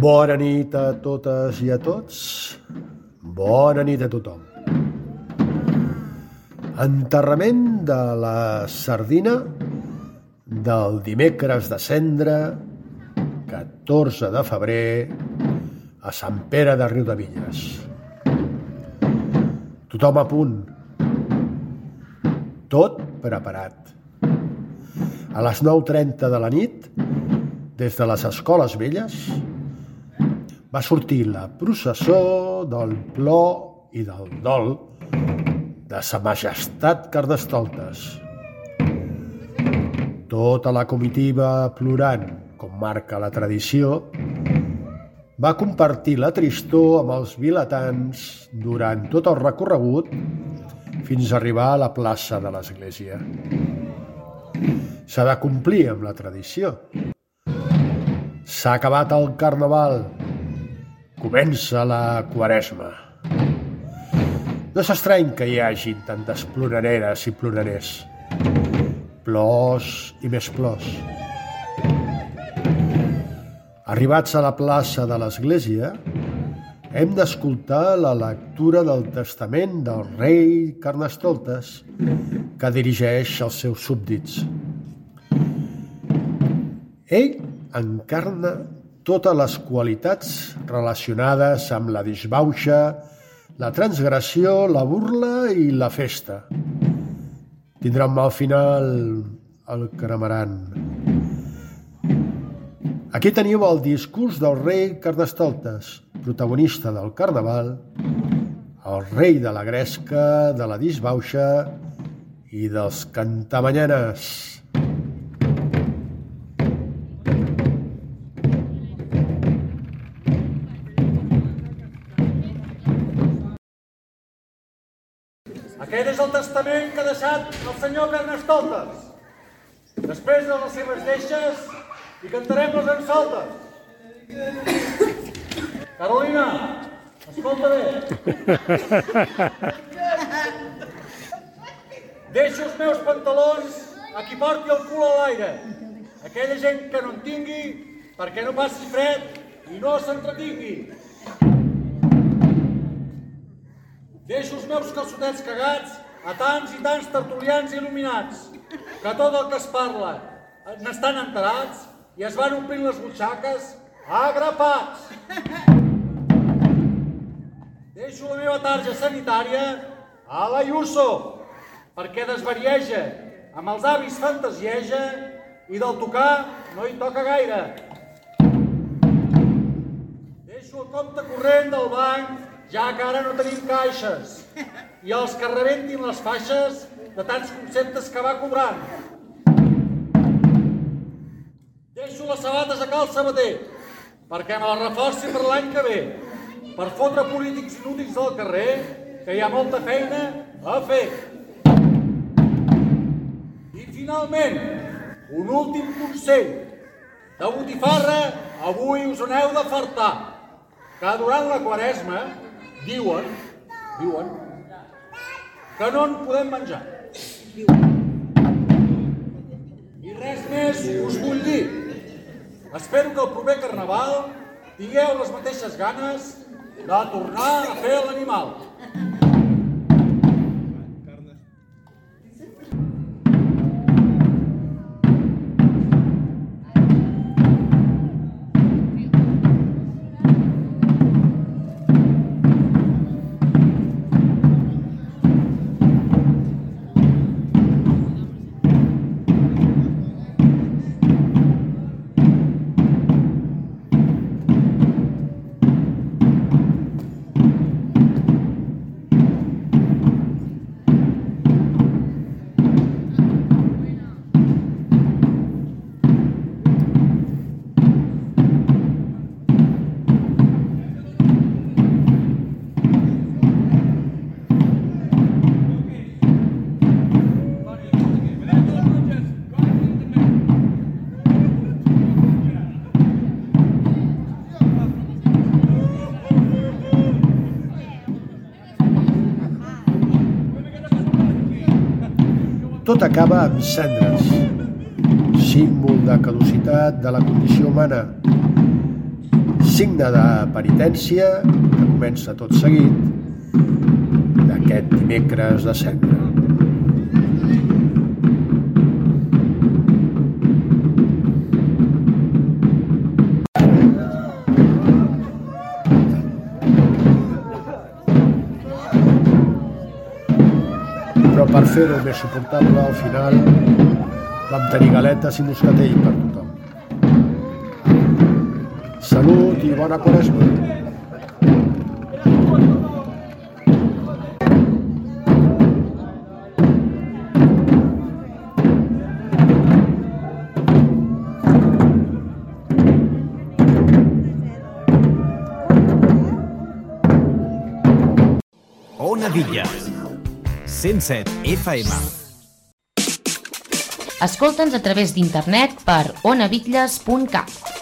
Bona nit a totes i a tots. Bona nit a tothom. Enterrament de la sardina del dimecres de cendre, 14 de febrer, a Sant Pere de Riudevilles. Tothom a punt. Tot preparat. A les 9.30 de la nit, des de les escoles velles, va sortir la processó del plor i del dol de sa majestat Carnestoltes. Tota la comitiva plorant, com marca la tradició, va compartir la tristor amb els vilatans durant tot el recorregut fins a arribar a la plaça de l'església. S'ha de complir amb la tradició. S'ha acabat el carnaval. Comença la quaresma. No s'estrany que hi hagin tantes ploraneres i plorarers. Plors i més plors. Arribats a la plaça de l'església, hem d'escoltar la lectura del testament del rei Carnestoltes que dirigeix als seus súbdits. Ell encarna totes les qualitats relacionades amb la disbauxa, la transgressió, la burla i la festa. Tindrà un mal final el cremaran. Aquí teniu el discurs del rei Carnestoltes, protagonista del carnaval, el rei de la gresca, de la disbauxa i dels cantamanyanes. Aquest és el testament que ha deixat el senyor Carnestoltes. Després de les seves deixes, hi cantarem les ensoltes. Carolina, escolta bé. Deixo els meus pantalons a qui porti el cul a l'aire. Aquella gent que no en tingui, perquè no passi fred i no s'entretingui. Deixo els meus calçotets cagats a tants i tants tertulians il·luminats, que tot el que es parla n'estan enterats i es van omplint les butxaques agrapats. Deixo la meva tarja sanitària a la Iuso, perquè desvarieja, amb els avis fantasieja i del tocar no hi toca gaire. Deixo el compte corrent del banc, ja que ara no tenim caixes, i els que rebentin les faixes de tants conceptes que va cobrant. Deixo les sabates a cal sabater, perquè me les reforci per l'any que ve, per fotre polítics inútils del carrer, que hi ha molta feina a fer. I finalment, un últim consell. De botifarra, avui us en heu de fartar, que durant la quaresma diuen, diuen, que no en podem menjar. I res més us vull dir. Espero que el proper carnaval tingueu les mateixes ganes de tornar a fer l'animal. Tot acaba amb cendres, símbol de caducitat de la condició humana, signe de penitència que comença tot seguit d'aquest dimecres de cendra. Fer-ho més suportable, al final vam tenir galetes i moscatell per tothom. Salut i bona quaresma. Ona Villas. 107 FM. Escolta'ns a través d'internet per onavitlles.cat.